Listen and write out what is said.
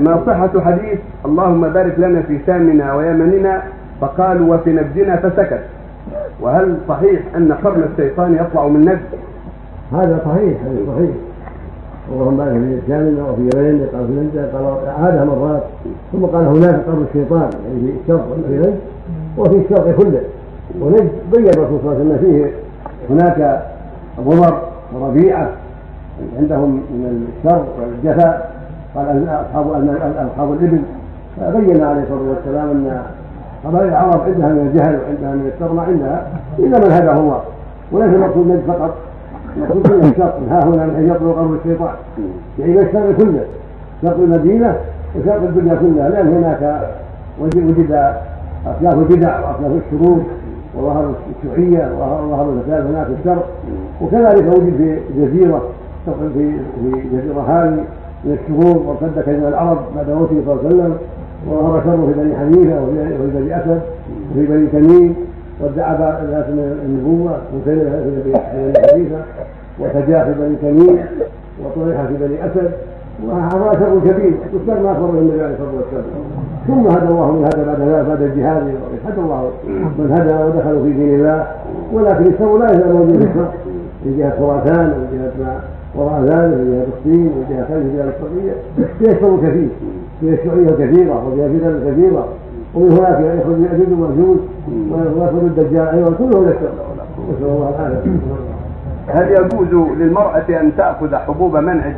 ما صحة حديث اللهم بارك لنا في سامنا ويمننا فقالوا وفي نجدنا فسكت. وهل صحيح أن قرن الشيطان يطلع من نجد؟ هذا صحيح هذا صحيح. اللهم بارك في سامنا وفي يمننا قال في نجد قال عادها مرات. ثم قال هناك قرن الشيطان يعني في الشرق في نجد وفي الشرق كله. ونجد بين الرسول صلى الله عليه وسلم فيه. هناك ضمر وربيعه عندهم من الشر والجفاء. قال اصحاب أصحاب الإبل. فبين عليه الصلاة والسلام أن قبائل العرب عندها من الجهل وعندها من الشر ما عندها إلا من هداه الله وليس المقصود نجد فقط المقصود كل الشر. ها هنا من حيث يطلب قرب الشيطان. يعني الشر كله. شر المدينة وشر الدنيا كلها. لأن هناك وجد اصناف البدع واصناف الشرور وظهر الشيوعية وظهر الفساد هناك في الشرق وكذلك وجد في جزيرة في جزيرة هذه من الشرور وارتد كلمة العرب بعد موته صلى الله عليه وسلم وظهر شر في بني حنيفة وفي بني أسد وفي بني تميم وادعى الناس من النبوة وكلمه في بني حنيفة وتجاه في بني تميم وطرح في بني أسد وهذا شر كبير والشر ما اخبر النبي عليه الصلاة والسلام. ثم هدى الله من هدى بعد ذلك بعد الجهاد هدى الله من هدى ودخلوا في دين الله ولكن الشر لا يزال موجود الشر. في جهة خراسان وفي جهة ما وراء ذلك في جهة الصين وفي جهة خلف السعودية. فيها الشر كثير فيها الشيوعيه كثيرة وفيها فتن كثيرة. ومن هناك يخرج ياجوج وماجوج ويخرج الدجال أيضا كله من الشر نسأل الله العافية. هل يجوز للمرأة أن تأخذ حبوب منع